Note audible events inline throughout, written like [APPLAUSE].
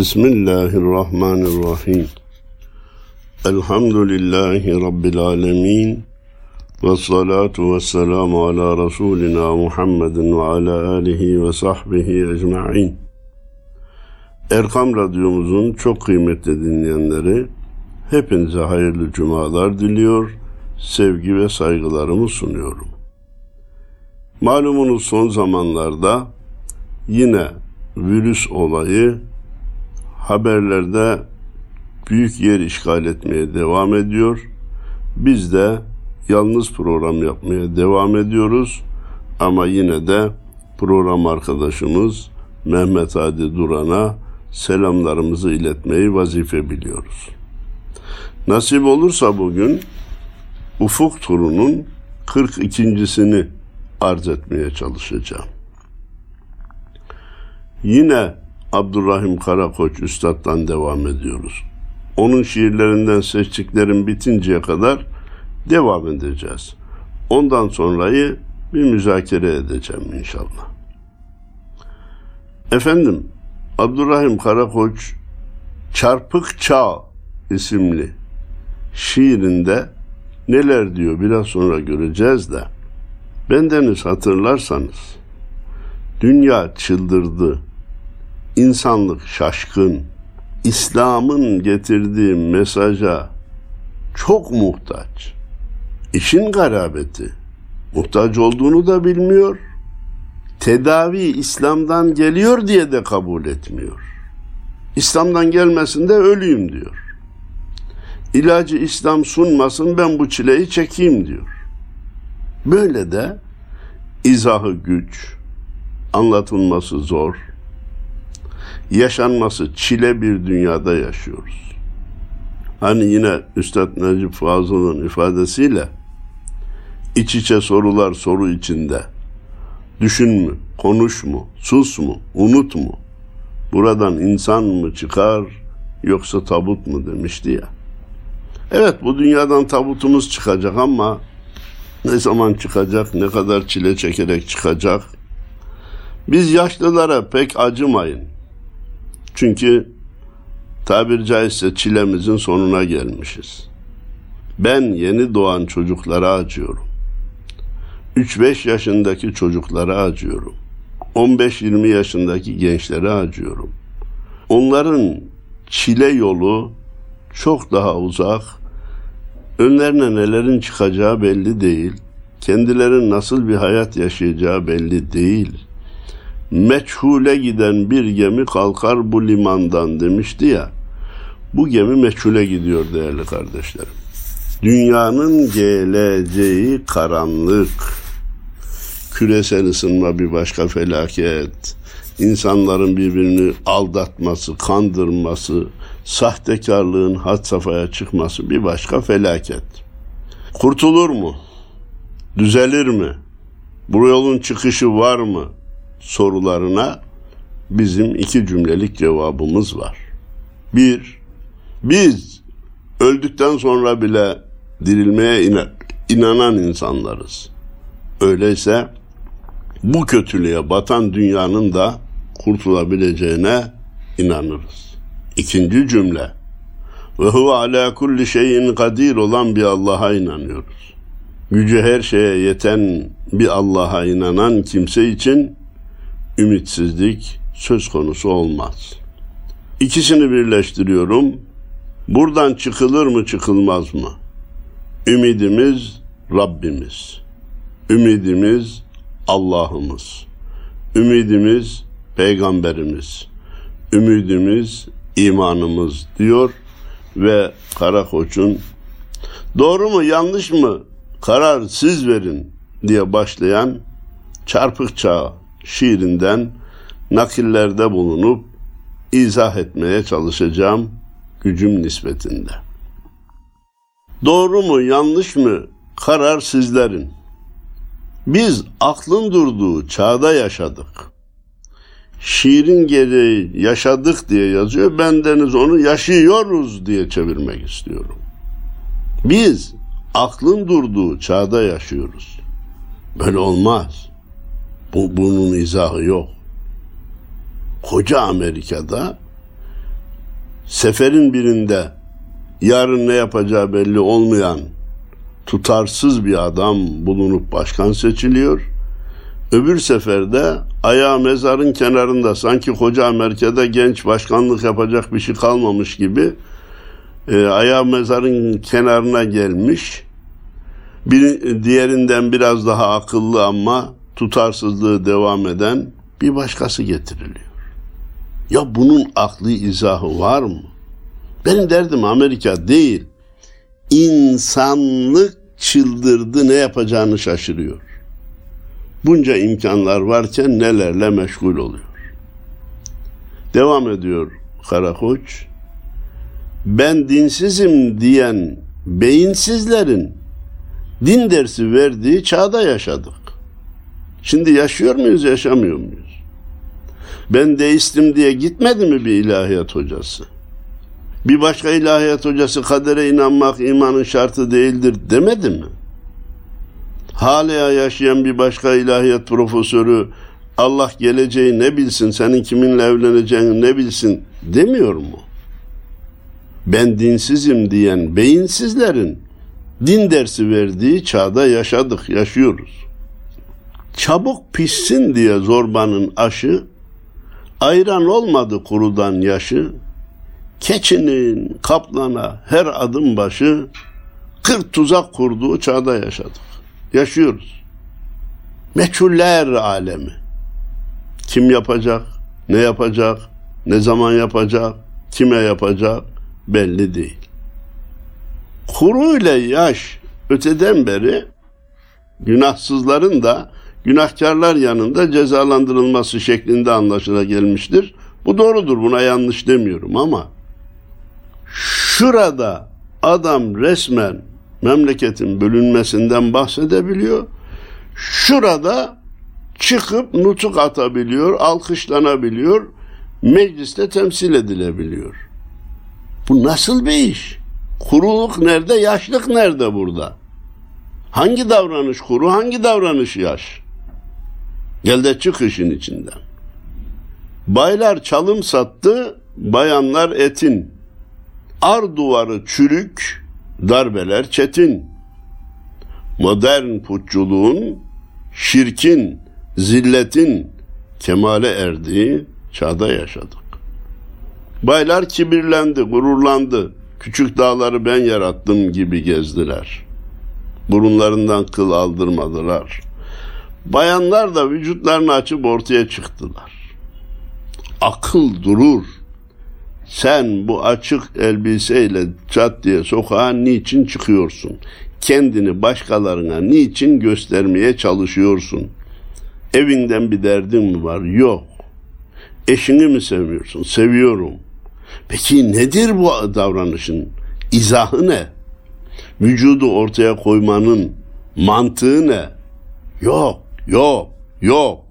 Bismillahirrahmanirrahim. Elhamdülillahi Rabbil alemin. Ve salatu ve selamu ala Resulina Muhammedin ve ala alihi ve sahbihi ecma'in. Erkam Radyomuzun çok kıymetli dinleyenleri, hepinize hayırlı cumalar diliyor, sevgi ve saygılarımı sunuyorum. Malumunuz son zamanlarda yine virüs olayı haberlerde büyük yer işgal etmeye devam ediyor. Biz de yalnız program yapmaya devam ediyoruz. Ama yine de program arkadaşımız Mehmet Hadi Duran'a selamlarımızı iletmeyi vazife biliyoruz. Nasip olursa bugün Ufuk turunun 42.sini arz etmeye çalışacağım. Yine Abdurrahim Karakoç Üstad'dan devam ediyoruz. Onun şiirlerinden seçtiklerim bitinceye kadar devam edeceğiz. Ondan sonrayı bir müzakere edeceğim inşallah. Efendim, Abdurrahim Karakoç Çarpık Çağ isimli şiirinde neler diyor biraz sonra göreceğiz de. Bendeniz hatırlarsanız dünya çıldırdı, insanlık şaşkın, İslam'ın getirdiği mesaja çok muhtaç. İşin garabeti, muhtaç olduğunu da bilmiyor, tedavi İslam'dan geliyor diye de kabul etmiyor. İslam'dan gelmesin de öleyim diyor. İlacı İslam sunmasın ben bu çileyi çekeyim diyor. Böyle de izahı güç, anlatılması zor, yaşanması çile bir dünyada yaşıyoruz. Hani yine Üstad Necip Fazıl'ın ifadesiyle iç içe sorular soru içinde. Düşün mü, konuş mu, sus mu, unut mu? Buradan insan mı çıkar yoksa tabut mu demişti ya. Evet bu dünyadan tabutumuz çıkacak ama ne zaman çıkacak, ne kadar çile çekerek çıkacak? Biz yaşlılara pek acımayın. Çünkü tabir caizse çilemizin sonuna gelmişiz. Ben yeni doğan çocuklara acıyorum. 3-5 yaşındaki çocuklara acıyorum. 15-20 yaşındaki gençlere acıyorum. Onların çile yolu çok daha uzak. Önlerine nelerin çıkacağı belli değil. Kendilerinin nasıl bir hayat yaşayacağı belli değil meçhule giden bir gemi kalkar bu limandan demişti ya. Bu gemi meçhule gidiyor değerli kardeşlerim. Dünyanın geleceği karanlık. Küresel ısınma bir başka felaket. İnsanların birbirini aldatması, kandırması, sahtekarlığın had safhaya çıkması bir başka felaket. Kurtulur mu? Düzelir mi? Bu yolun çıkışı var mı? Sorularına bizim iki cümlelik cevabımız var. Bir, biz öldükten sonra bile dirilmeye inanan insanlarız. Öyleyse bu kötülüğe batan dünyanın da kurtulabileceğine inanırız. İkinci cümle ve huve ala kulli şeyin kadir olan bir Allah'a inanıyoruz. Gücü her şeye yeten bir Allah'a inanan kimse için ümitsizlik söz konusu olmaz. İkisini birleştiriyorum. Buradan çıkılır mı çıkılmaz mı? Ümidimiz Rabbimiz. Ümidimiz Allah'ımız. Ümidimiz Peygamberimiz. Ümidimiz imanımız diyor ve Karakoç'un doğru mu yanlış mı karar siz verin diye başlayan çarpık çağ şiirinden nakillerde bulunup izah etmeye çalışacağım gücüm nispetinde. Doğru mu yanlış mı karar sizlerin. Biz aklın durduğu çağda yaşadık. Şiirin gereği yaşadık diye yazıyor. Bendeniz onu yaşıyoruz diye çevirmek istiyorum. Biz aklın durduğu çağda yaşıyoruz. Böyle olmaz. Bu, bunun izahı yok. Koca Amerika'da seferin birinde yarın ne yapacağı belli olmayan tutarsız bir adam bulunup başkan seçiliyor. Öbür seferde ayağı mezarın kenarında sanki koca Amerika'da genç başkanlık yapacak bir şey kalmamış gibi e, ayağı mezarın kenarına gelmiş. Bir, diğerinden biraz daha akıllı ama tutarsızlığı devam eden bir başkası getiriliyor. Ya bunun aklı izahı var mı? Benim derdim Amerika değil. İnsanlık çıldırdı ne yapacağını şaşırıyor. Bunca imkanlar varken nelerle meşgul oluyor. Devam ediyor Karakoç. Ben dinsizim diyen beyinsizlerin din dersi verdiği çağda yaşadık. Şimdi yaşıyor muyuz, yaşamıyor muyuz? Ben deistim diye gitmedi mi bir ilahiyat hocası? Bir başka ilahiyat hocası kadere inanmak imanın şartı değildir demedi mi? Hala yaşayan bir başka ilahiyat profesörü Allah geleceği ne bilsin, senin kiminle evleneceğini ne bilsin demiyor mu? Ben dinsizim diyen beyinsizlerin din dersi verdiği çağda yaşadık, yaşıyoruz. Çabuk pişsin diye zorbanın aşı, ayran olmadı kurudan yaşı, keçinin kaplana her adım başı kırk tuzak kurduğu çağda yaşadık. Yaşıyoruz. Meçhuller alemi. Kim yapacak, ne yapacak, ne zaman yapacak, kime yapacak belli değil. Kuru ile yaş öteden beri günahsızların da günahkarlar yanında cezalandırılması şeklinde anlaşıla gelmiştir. Bu doğrudur buna yanlış demiyorum ama şurada adam resmen memleketin bölünmesinden bahsedebiliyor. Şurada çıkıp nutuk atabiliyor, alkışlanabiliyor, mecliste temsil edilebiliyor. Bu nasıl bir iş? Kuruluk nerede, yaşlık nerede burada? Hangi davranış kuru, hangi davranış yaş? Gel de çık işin içinden. Baylar çalım sattı, bayanlar etin. Ar duvarı çürük, darbeler çetin. Modern putçuluğun, şirkin, zilletin kemale erdiği çağda yaşadık. Baylar kibirlendi, gururlandı. Küçük dağları ben yarattım gibi gezdiler. Burunlarından kıl aldırmadılar. Bayanlar da vücutlarını açıp ortaya çıktılar. Akıl durur sen bu açık elbiseyle çat diye sokağa niçin çıkıyorsun? Kendini başkalarına niçin göstermeye çalışıyorsun? Evinden bir derdin mi var? Yok. Eşini mi sevmiyorsun? Seviyorum. Peki nedir bu davranışın? İzahı ne? Vücudu ortaya koymanın mantığı ne? Yok, yok, yok.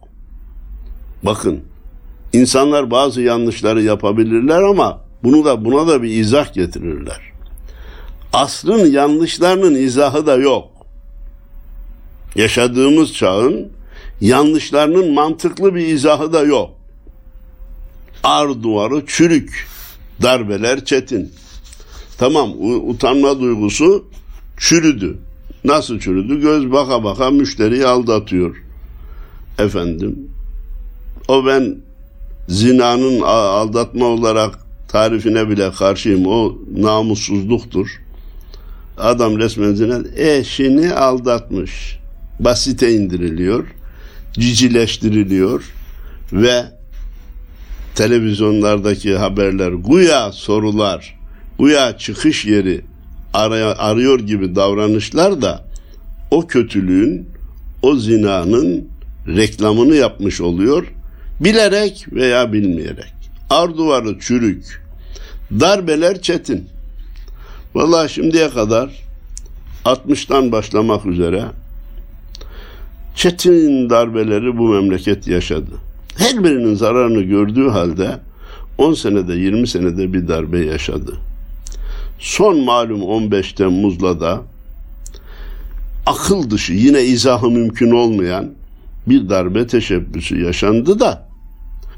Bakın İnsanlar bazı yanlışları yapabilirler ama bunu da buna da bir izah getirirler. Asrın yanlışlarının izahı da yok. Yaşadığımız çağın yanlışlarının mantıklı bir izahı da yok. Ar duvarı çürük, darbeler çetin. Tamam utanma duygusu çürüdü. Nasıl çürüdü? Göz baka baka müşteriyi aldatıyor. Efendim o ben zinanın aldatma olarak tarifine bile karşıyım. O namussuzluktur. Adam resmen zina eşini aldatmış. Basite indiriliyor. Cicileştiriliyor ve televizyonlardaki haberler, guya sorular, guya çıkış yeri arıyor gibi davranışlar da o kötülüğün, o zinanın reklamını yapmış oluyor Bilerek veya bilmeyerek. Ar duvarı çürük. Darbeler çetin. Vallahi şimdiye kadar 60'tan başlamak üzere çetin darbeleri bu memleket yaşadı. Her birinin zararını gördüğü halde 10 senede 20 senede bir darbe yaşadı. Son malum 15 Temmuz'la da akıl dışı yine izahı mümkün olmayan bir darbe teşebbüsü yaşandı da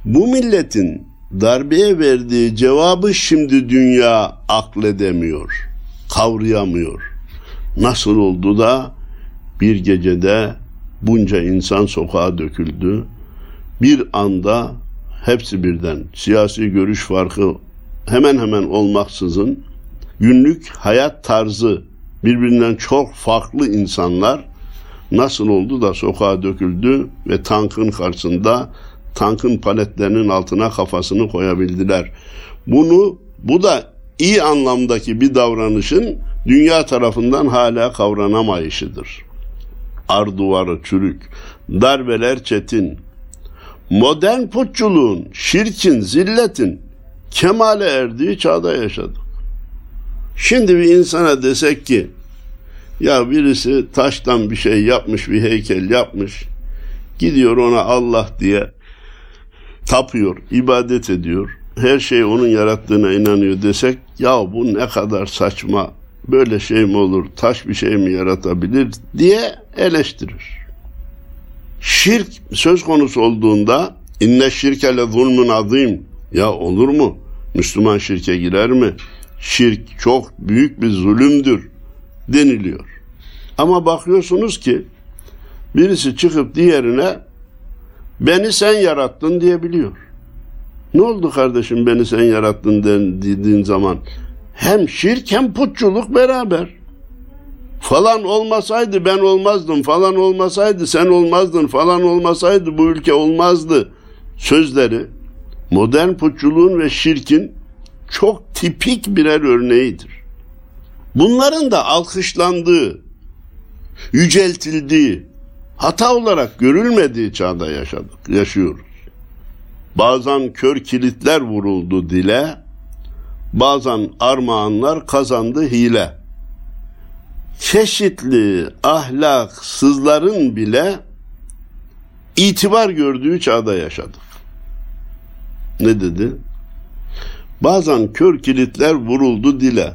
bu milletin darbeye verdiği cevabı şimdi dünya akledemiyor, kavrayamıyor. Nasıl oldu da bir gecede bunca insan sokağa döküldü. Bir anda hepsi birden siyasi görüş farkı hemen hemen olmaksızın günlük hayat tarzı birbirinden çok farklı insanlar nasıl oldu da sokağa döküldü ve tankın karşısında tankın paletlerinin altına kafasını koyabildiler. Bunu bu da iyi anlamdaki bir davranışın dünya tarafından hala kavranamayışıdır. Ar duvarı çürük, darbeler çetin, modern putçuluğun, şirkin, zilletin kemale erdiği çağda yaşadık. Şimdi bir insana desek ki ya birisi taştan bir şey yapmış, bir heykel yapmış. Gidiyor ona Allah diye tapıyor, ibadet ediyor. Her şey onun yarattığına inanıyor desek ya bu ne kadar saçma, böyle şey mi olur, taş bir şey mi yaratabilir diye eleştirir. Şirk söz konusu olduğunda inne şirke le zulmün azim ya olur mu? Müslüman şirke girer mi? Şirk çok büyük bir zulümdür deniliyor. Ama bakıyorsunuz ki birisi çıkıp diğerine beni sen yarattın diyebiliyor. Ne oldu kardeşim beni sen yarattın dediğin zaman? Hem şirk hem putçuluk beraber. Falan olmasaydı ben olmazdım, falan olmasaydı sen olmazdın, falan olmasaydı bu ülke olmazdı sözleri modern putçuluğun ve şirkin çok tipik birer örneğidir. Bunların da alkışlandığı, yüceltildiği, hata olarak görülmediği çağda yaşadık, yaşıyoruz. Bazen kör kilitler vuruldu dile, bazen armağanlar kazandı hile. Çeşitli ahlaksızların bile itibar gördüğü çağda yaşadık. Ne dedi? Bazen kör kilitler vuruldu dile.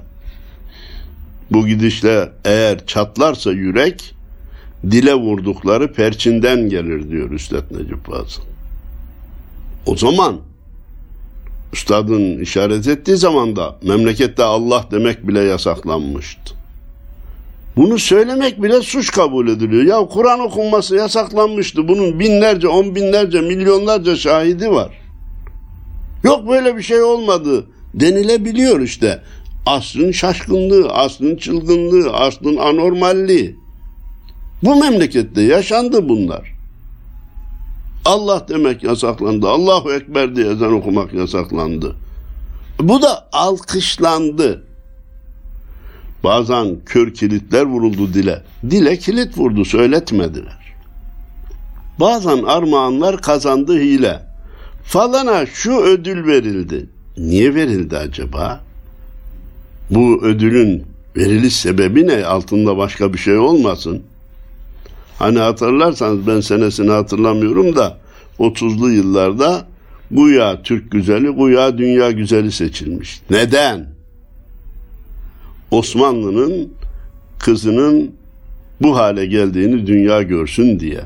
Bu gidişle eğer çatlarsa yürek, dile vurdukları perçinden gelir diyor Üstad Necip Fazıl. O zaman Üstadın işaret ettiği zaman da memlekette Allah demek bile yasaklanmıştı. Bunu söylemek bile suç kabul ediliyor. Ya Kur'an okunması yasaklanmıştı. Bunun binlerce, on binlerce, milyonlarca şahidi var. Yok böyle bir şey olmadı denilebiliyor işte. Aslın şaşkınlığı, aslın çılgınlığı, aslın anormalliği. Bu memlekette yaşandı bunlar. Allah demek yasaklandı. Allahu Ekber diye ezan okumak yasaklandı. Bu da alkışlandı. Bazen kör kilitler vuruldu dile. Dile kilit vurdu söyletmediler. Bazen armağanlar kazandı hile. Falana şu ödül verildi. Niye verildi acaba? Bu ödülün veriliş sebebi ne? Altında başka bir şey olmasın. Hani hatırlarsanız ben senesini hatırlamıyorum da 30'lu yıllarda Guya Türk güzeli, Guya dünya güzeli seçilmiş. Neden? Osmanlı'nın kızının bu hale geldiğini dünya görsün diye.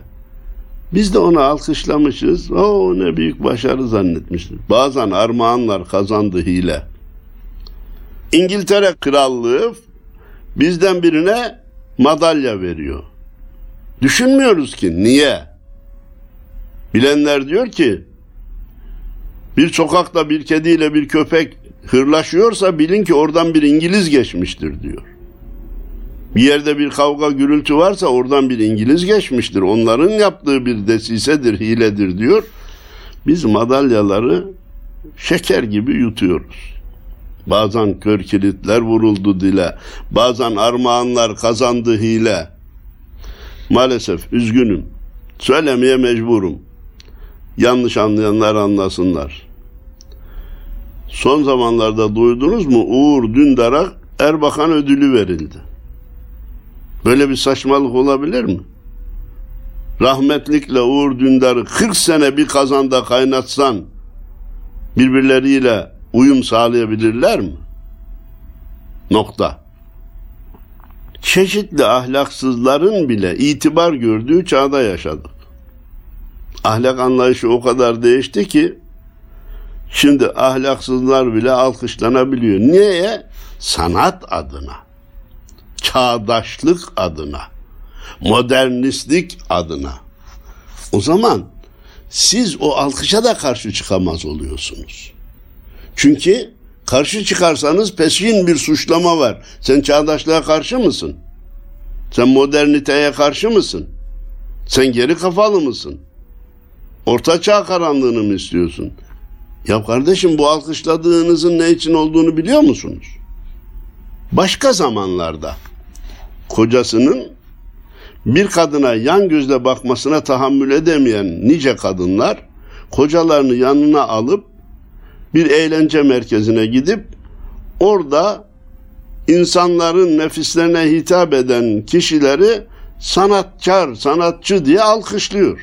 Biz de onu alkışlamışız. O ne büyük başarı zannetmişiz. Bazen armağanlar kazandı hile. İngiltere Krallığı bizden birine madalya veriyor. Düşünmüyoruz ki niye? Bilenler diyor ki bir sokakta bir kediyle bir köpek hırlaşıyorsa bilin ki oradan bir İngiliz geçmiştir diyor. Bir yerde bir kavga gürültü varsa oradan bir İngiliz geçmiştir. Onların yaptığı bir desisedir, hiledir diyor. Biz madalyaları şeker gibi yutuyoruz. Bazen kör kilitler vuruldu dile. Bazen armağanlar kazandı hile. Maalesef üzgünüm. Söylemeye mecburum. Yanlış anlayanlar anlasınlar. Son zamanlarda duydunuz mu? Uğur Dündar'a Erbakan ödülü verildi. Böyle bir saçmalık olabilir mi? Rahmetlikle Uğur Dündar'ı 40 sene bir kazanda kaynatsan birbirleriyle uyum sağlayabilirler mi? Nokta. Çeşitli ahlaksızların bile itibar gördüğü çağda yaşadık. Ahlak anlayışı o kadar değişti ki Şimdi ahlaksızlar bile alkışlanabiliyor. Niye? Sanat adına. Çağdaşlık adına. Modernistlik adına. O zaman siz o alkışa da karşı çıkamaz oluyorsunuz. Çünkü karşı çıkarsanız peşin bir suçlama var. Sen çağdaşlığa karşı mısın? Sen moderniteye karşı mısın? Sen geri kafalı mısın? Orta çağ karanlığını mı istiyorsun? Ya kardeşim bu alkışladığınızın ne için olduğunu biliyor musunuz? Başka zamanlarda kocasının bir kadına yan gözle bakmasına tahammül edemeyen nice kadınlar kocalarını yanına alıp bir eğlence merkezine gidip orada insanların nefislerine hitap eden kişileri sanatkar, sanatçı diye alkışlıyor.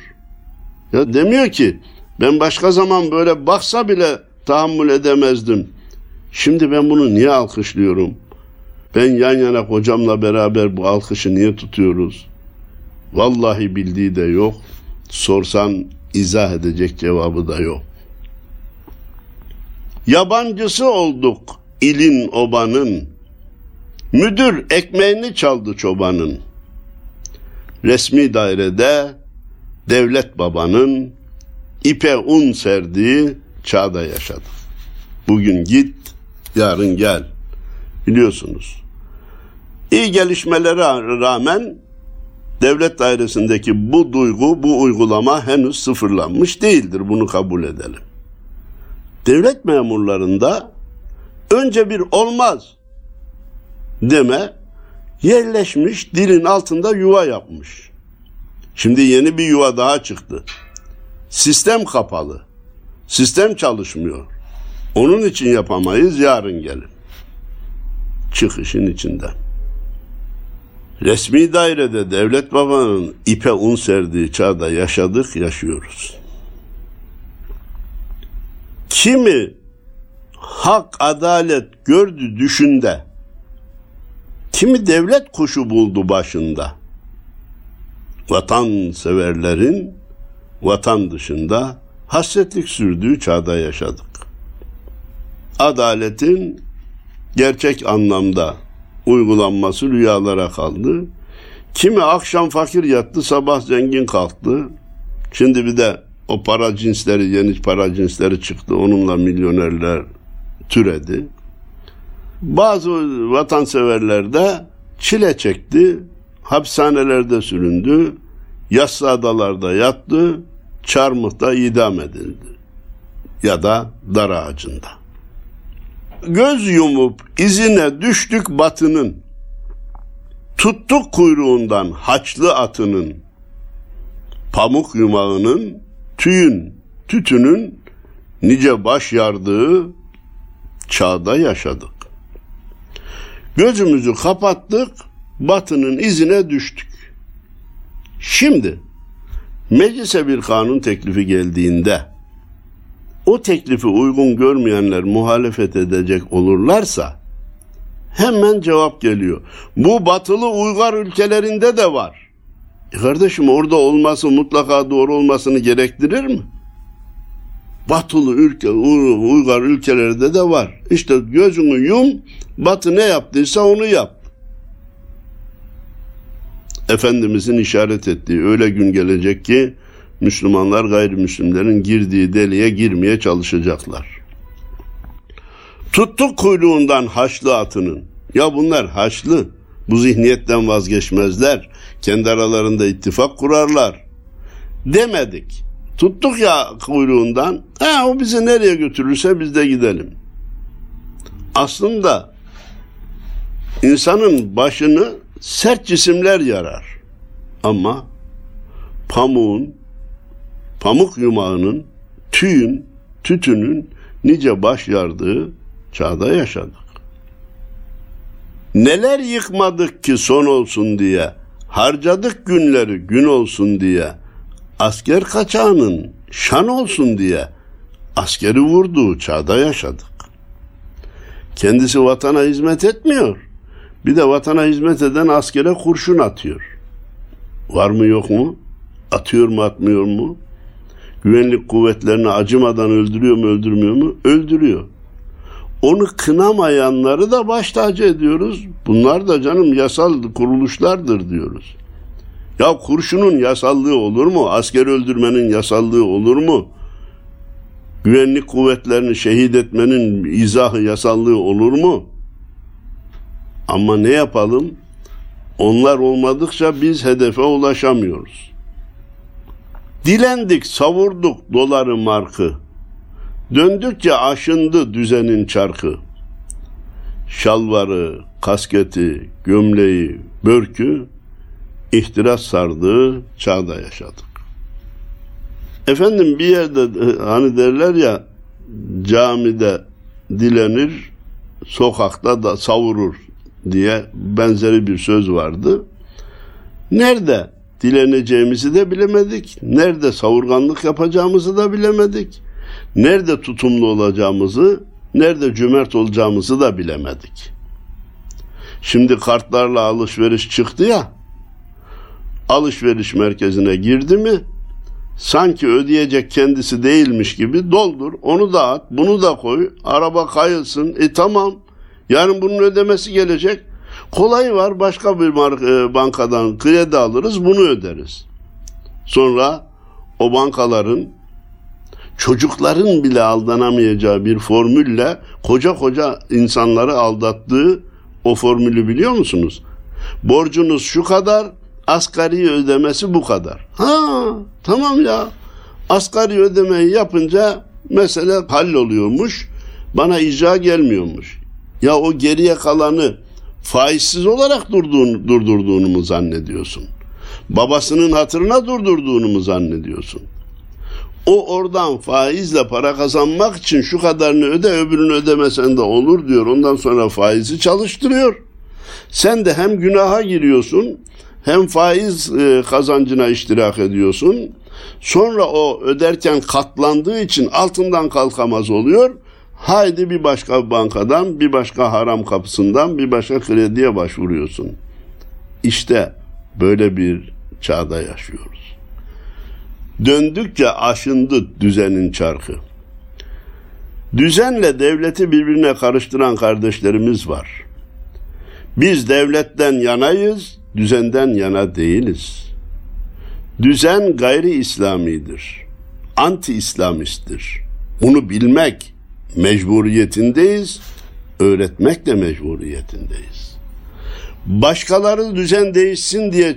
Ya demiyor ki ben başka zaman böyle baksa bile tahammül edemezdim. Şimdi ben bunu niye alkışlıyorum? Ben yan yana kocamla beraber bu alkışı niye tutuyoruz? Vallahi bildiği de yok. Sorsan izah edecek cevabı da yok. Yabancısı olduk ilin obanın. Müdür ekmeğini çaldı çobanın. Resmi dairede devlet babanın ipe un serdiği çağda yaşadık. Bugün git, yarın gel. Biliyorsunuz. İyi gelişmelere rağmen devlet dairesindeki bu duygu, bu uygulama henüz sıfırlanmış değildir. Bunu kabul edelim. Devlet memurlarında önce bir olmaz deme yerleşmiş dilin altında yuva yapmış. Şimdi yeni bir yuva daha çıktı. Sistem kapalı. Sistem çalışmıyor. Onun için yapamayız yarın gelin. Çıkışın içinden. Resmi dairede devlet babanın ipe un serdiği çağda yaşadık, yaşıyoruz. Kimi hak, adalet gördü düşünde, kimi devlet kuşu buldu başında. Vatan severlerin vatan dışında hasretlik sürdüğü çağda yaşadık. Adaletin gerçek anlamda uygulanması rüyalara kaldı. Kimi akşam fakir yattı, sabah zengin kalktı. Şimdi bir de o para cinsleri, yeni para cinsleri çıktı. Onunla milyonerler türedi. Bazı vatanseverler de çile çekti, hapishanelerde süründü, yassı adalarda yattı, çarmıhta idam edildi ya da dar ağacında. Göz yumup izine düştük batının, tuttuk kuyruğundan haçlı atının, pamuk yumağının, tüyün, tütünün nice baş yardığı çağda yaşadık. Gözümüzü kapattık, batının izine düştük. Şimdi meclise bir kanun teklifi geldiğinde o teklifi uygun görmeyenler muhalefet edecek olurlarsa hemen cevap geliyor. Bu batılı uygar ülkelerinde de var. E kardeşim orada olması mutlaka doğru olmasını gerektirir mi? Batılı ülke, uygar ülkelerde de var. İşte gözünü yum, batı ne yaptıysa onu yap. Efendimizin işaret ettiği öyle gün gelecek ki Müslümanlar gayrimüslimlerin girdiği deliğe girmeye çalışacaklar. Tuttuk kuyruğundan haçlı atının. Ya bunlar haçlı. Bu zihniyetten vazgeçmezler. Kendi aralarında ittifak kurarlar. Demedik. Tuttuk ya kuyruğundan. Ha, o bizi nereye götürürse biz de gidelim. Aslında insanın başını sert cisimler yarar. Ama pamuğun, pamuk yumağının, tüyün, tütünün nice baş yardığı çağda yaşadık. Neler yıkmadık ki son olsun diye, harcadık günleri gün olsun diye, asker kaçağının şan olsun diye askeri vurduğu çağda yaşadık. Kendisi vatana hizmet etmiyor. Bir de vatana hizmet eden askere kurşun atıyor. Var mı yok mu? Atıyor mu atmıyor mu? güvenlik kuvvetlerini acımadan öldürüyor mu öldürmüyor mu? Öldürüyor. Onu kınamayanları da baş tacı ediyoruz. Bunlar da canım yasal kuruluşlardır diyoruz. Ya kurşunun yasallığı olur mu? Asker öldürmenin yasallığı olur mu? Güvenlik kuvvetlerini şehit etmenin izahı yasallığı olur mu? Ama ne yapalım? Onlar olmadıkça biz hedefe ulaşamıyoruz. Dilendik, savurduk doları markı. Döndükçe aşındı düzenin çarkı. Şalvarı, kasketi, gömleği, börkü ihtiras sardığı çağda yaşadık. Efendim bir yerde hani derler ya camide dilenir, sokakta da savurur diye benzeri bir söz vardı. Nerede dileneceğimizi de bilemedik. Nerede savurganlık yapacağımızı da bilemedik. Nerede tutumlu olacağımızı, nerede cömert olacağımızı da bilemedik. Şimdi kartlarla alışveriş çıktı ya. Alışveriş merkezine girdi mi? Sanki ödeyecek kendisi değilmiş gibi doldur, onu da at, bunu da koy, araba kayılsın. E tamam, yarın bunun ödemesi gelecek. Kolay var, başka bir e, bankadan kredi alırız, bunu öderiz. Sonra o bankaların çocukların bile aldanamayacağı bir formülle koca koca insanları aldattığı o formülü biliyor musunuz? Borcunuz şu kadar, asgari ödemesi bu kadar. Ha tamam ya. Asgari ödemeyi yapınca mesele halloluyormuş. Bana icra gelmiyormuş. Ya o geriye kalanı faizsiz olarak durduğunu, durdurduğunu mu zannediyorsun? Babasının hatırına durdurduğunu mu zannediyorsun? O oradan faizle para kazanmak için şu kadarını öde öbürünü ödemesen de olur diyor. Ondan sonra faizi çalıştırıyor. Sen de hem günaha giriyorsun hem faiz e, kazancına iştirak ediyorsun. Sonra o öderken katlandığı için altından kalkamaz oluyor. Haydi bir başka bankadan, bir başka haram kapısından, bir başka krediye başvuruyorsun. İşte böyle bir çağda yaşıyoruz. Döndükçe aşındı düzenin çarkı. Düzenle devleti birbirine karıştıran kardeşlerimiz var. Biz devletten yanayız, düzenden yana değiliz. Düzen gayri İslamidir. Anti İslamisttir. Bunu bilmek mecburiyetindeyiz, öğretmek de mecburiyetindeyiz. Başkaları düzen değişsin diye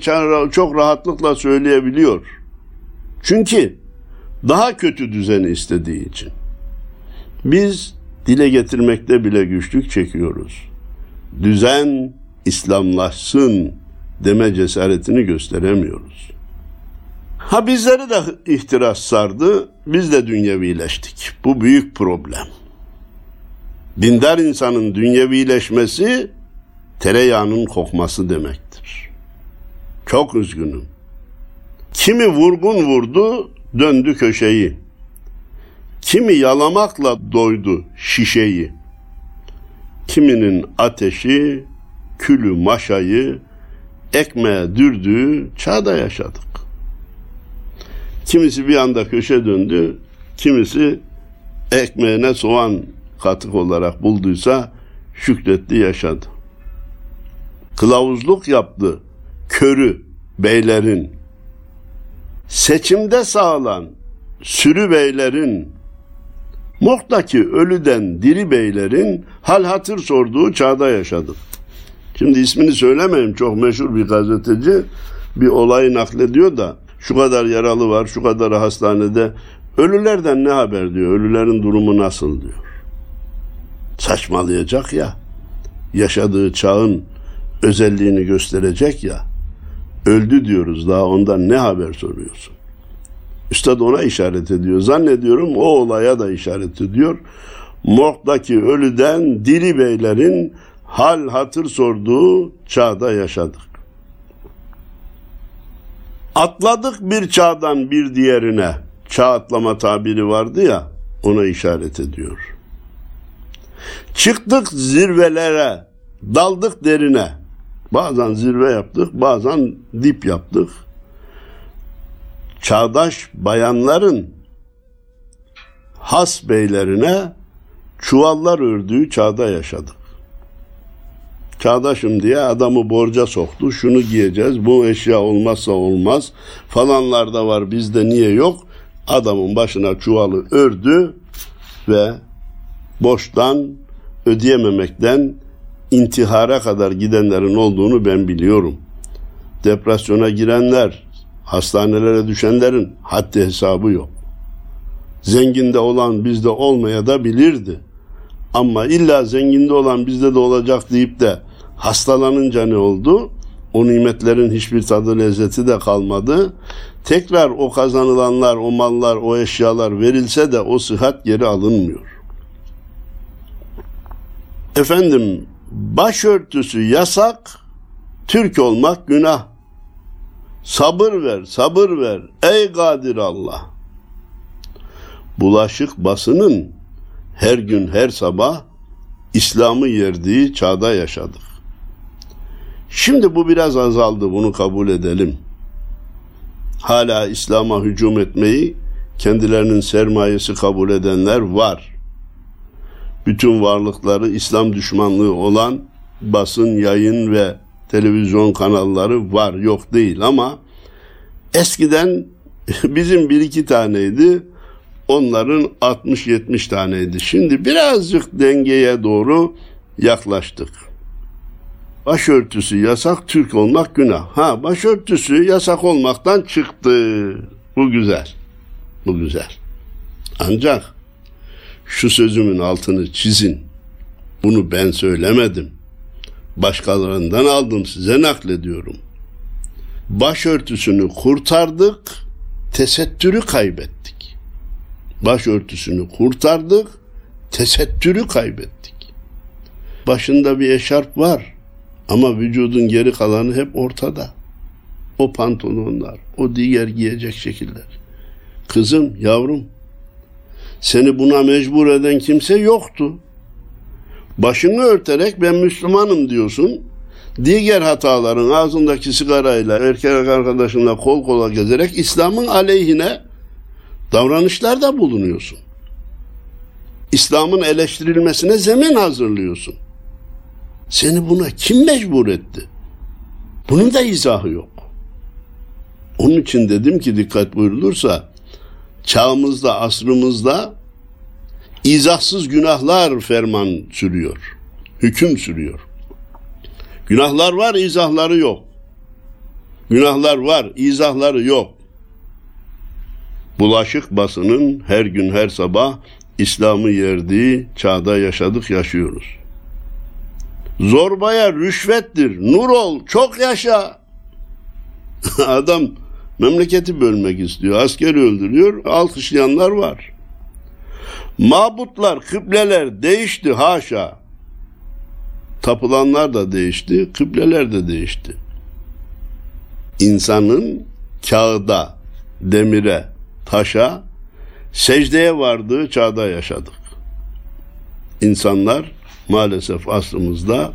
çok rahatlıkla söyleyebiliyor. Çünkü daha kötü düzeni istediği için. Biz dile getirmekte bile güçlük çekiyoruz. Düzen İslamlaşsın deme cesaretini gösteremiyoruz. Ha bizleri de ihtiras sardı, biz de dünyevileştik. Bu büyük problem. Dindar insanın dünyevileşmesi tereyağının kokması demektir. Çok üzgünüm. Kimi vurgun vurdu, döndü köşeyi. Kimi yalamakla doydu şişeyi. Kiminin ateşi, külü maşayı, ekmeğe dürdüğü çağda yaşadık. Kimisi bir anda köşe döndü, kimisi ekmeğine soğan katık olarak bulduysa şükretti yaşadı. Kılavuzluk yaptı körü beylerin. Seçimde sağlan sürü beylerin Morg'daki ölüden diri beylerin hal hatır sorduğu çağda yaşadık. Şimdi ismini söylemeyeyim çok meşhur bir gazeteci bir olayı naklediyor da şu kadar yaralı var şu kadar hastanede ölülerden ne haber diyor ölülerin durumu nasıl diyor. Saçmalayacak ya yaşadığı çağın özelliğini gösterecek ya öldü diyoruz daha ondan ne haber soruyorsun. Üstad ona işaret ediyor. Zannediyorum o olaya da işaret ediyor. Morg'daki ölüden diri beylerin hal hatır sorduğu çağda yaşadık. Atladık bir çağdan bir diğerine. Çağ atlama tabiri vardı ya ona işaret ediyor. Çıktık zirvelere, daldık derine. Bazen zirve yaptık, bazen dip yaptık. Çağdaş bayanların has beylerine çuvallar ördüğü çağda yaşadık. Çağdaşım diye adamı borca soktu. Şunu giyeceğiz. Bu eşya olmazsa olmaz. Falanlarda var bizde niye yok? Adamın başına çuvalı ördü ve borçtan ödeyememekten intihara kadar gidenlerin olduğunu ben biliyorum. Depresyona girenler, hastanelere düşenlerin haddi hesabı yok. Zenginde olan bizde olmaya da bilirdi. Ama illa zenginde olan bizde de olacak deyip de hastalanınca ne oldu? O nimetlerin hiçbir tadı lezzeti de kalmadı. Tekrar o kazanılanlar, o mallar, o eşyalar verilse de o sıhhat geri alınmıyor. Efendim başörtüsü yasak, Türk olmak günah. Sabır ver, sabır ver ey kadir Allah. Bulaşık basının her gün her sabah İslam'ı yerdiği çağda yaşadık. Şimdi bu biraz azaldı bunu kabul edelim. Hala İslam'a hücum etmeyi kendilerinin sermayesi kabul edenler var. Bütün varlıkları İslam düşmanlığı olan basın, yayın ve televizyon kanalları var yok değil ama eskiden [LAUGHS] bizim bir iki taneydi onların 60-70 taneydi. Şimdi birazcık dengeye doğru yaklaştık. Başörtüsü yasak, Türk olmak günah. Ha başörtüsü yasak olmaktan çıktı. Bu güzel. Bu güzel. Ancak şu sözümün altını çizin. Bunu ben söylemedim. Başkalarından aldım size naklediyorum. Başörtüsünü kurtardık, tesettürü kaybettik. Başörtüsünü kurtardık, tesettürü kaybettik. Başında bir eşarp var ama vücudun geri kalanı hep ortada. O pantolonlar, o diğer giyecek şekiller. Kızım, yavrum, seni buna mecbur eden kimse yoktu. Başını örterek ben Müslümanım diyorsun. Diğer hataların ağzındaki sigarayla, erkek arkadaşınla kol kola gezerek İslam'ın aleyhine davranışlarda bulunuyorsun. İslam'ın eleştirilmesine zemin hazırlıyorsun. Seni buna kim mecbur etti? Bunun da izahı yok. Onun için dedim ki dikkat buyurulursa çağımızda, asrımızda izahsız günahlar ferman sürüyor. Hüküm sürüyor. Günahlar var, izahları yok. Günahlar var, izahları yok. Bulaşık basının her gün her sabah İslam'ı yerdiği çağda yaşadık, yaşıyoruz. Zorbaya rüşvettir, nur ol, çok yaşa. [LAUGHS] Adam memleketi bölmek istiyor, askeri öldürüyor, alkışlayanlar var. Mabutlar, kıbleler değişti haşa. Tapılanlar da değişti, kıbleler de değişti. İnsanın kağıda, demire, taşa, secdeye vardığı çağda yaşadık. İnsanlar maalesef aslımızda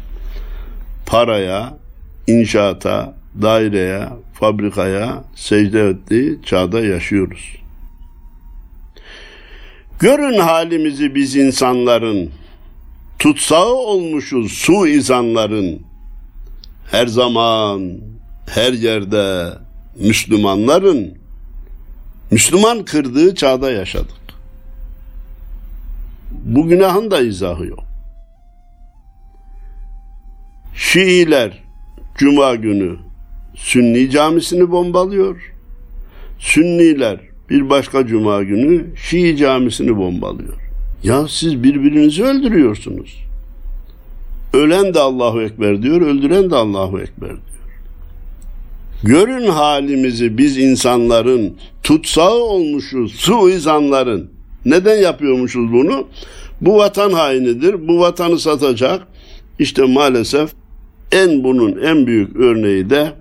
paraya, inşaata, daireye, fabrikaya secde ettiği çağda yaşıyoruz. Görün halimizi biz insanların, tutsağı olmuşuz su izanların. Her zaman, her yerde Müslümanların, Müslüman kırdığı çağda yaşadık. Bu günahın da izahı yok. Şiiler Cuma günü Sünni camisini bombalıyor. Sünniler bir başka cuma günü Şii camisini bombalıyor. Ya siz birbirinizi öldürüyorsunuz. Ölen de Allahu Ekber diyor, öldüren de Allahu Ekber diyor. Görün halimizi biz insanların tutsağı olmuşuz, suizanların. Neden yapıyormuşuz bunu? Bu vatan hainidir, bu vatanı satacak. İşte maalesef en bunun en büyük örneği de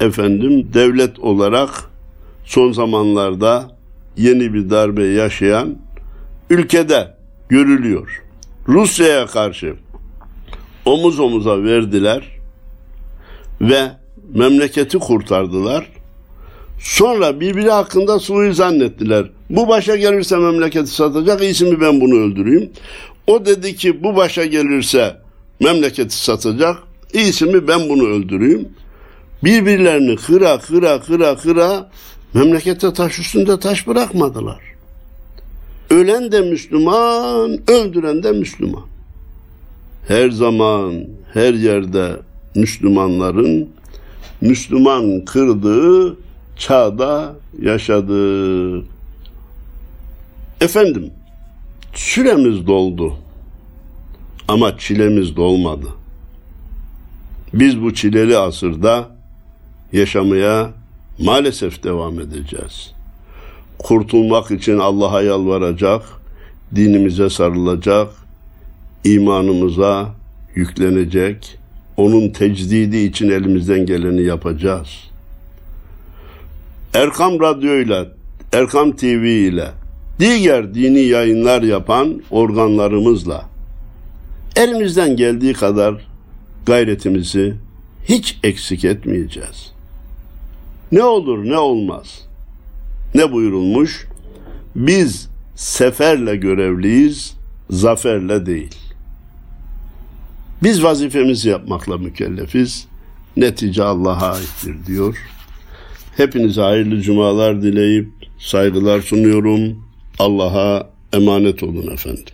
efendim devlet olarak son zamanlarda yeni bir darbe yaşayan ülkede görülüyor. Rusya'ya karşı omuz omuza verdiler ve memleketi kurtardılar. Sonra birbiri hakkında suyu zannettiler. Bu başa gelirse memleketi satacak, iyisi mi ben bunu öldüreyim. O dedi ki bu başa gelirse memleketi satacak, iyisi mi ben bunu öldüreyim. Birbirlerini kıra kıra kıra kıra memlekette taş üstünde taş bırakmadılar. Ölen de Müslüman, öldüren de Müslüman. Her zaman, her yerde Müslümanların Müslüman kırdığı çağda yaşadı. Efendim, süremiz doldu ama çilemiz dolmadı. Biz bu çileli asırda yaşamaya maalesef devam edeceğiz. Kurtulmak için Allah'a yalvaracak, dinimize sarılacak, imanımıza yüklenecek, onun tecdidi için elimizden geleni yapacağız. Erkam Radyo ile, Erkam TV ile, diğer dini yayınlar yapan organlarımızla elimizden geldiği kadar gayretimizi hiç eksik etmeyeceğiz. Ne olur ne olmaz. Ne buyurulmuş? Biz seferle görevliyiz, zaferle değil. Biz vazifemizi yapmakla mükellefiz. Netice Allah'a aittir diyor. Hepinize hayırlı cumalar dileyip saygılar sunuyorum. Allah'a emanet olun efendim.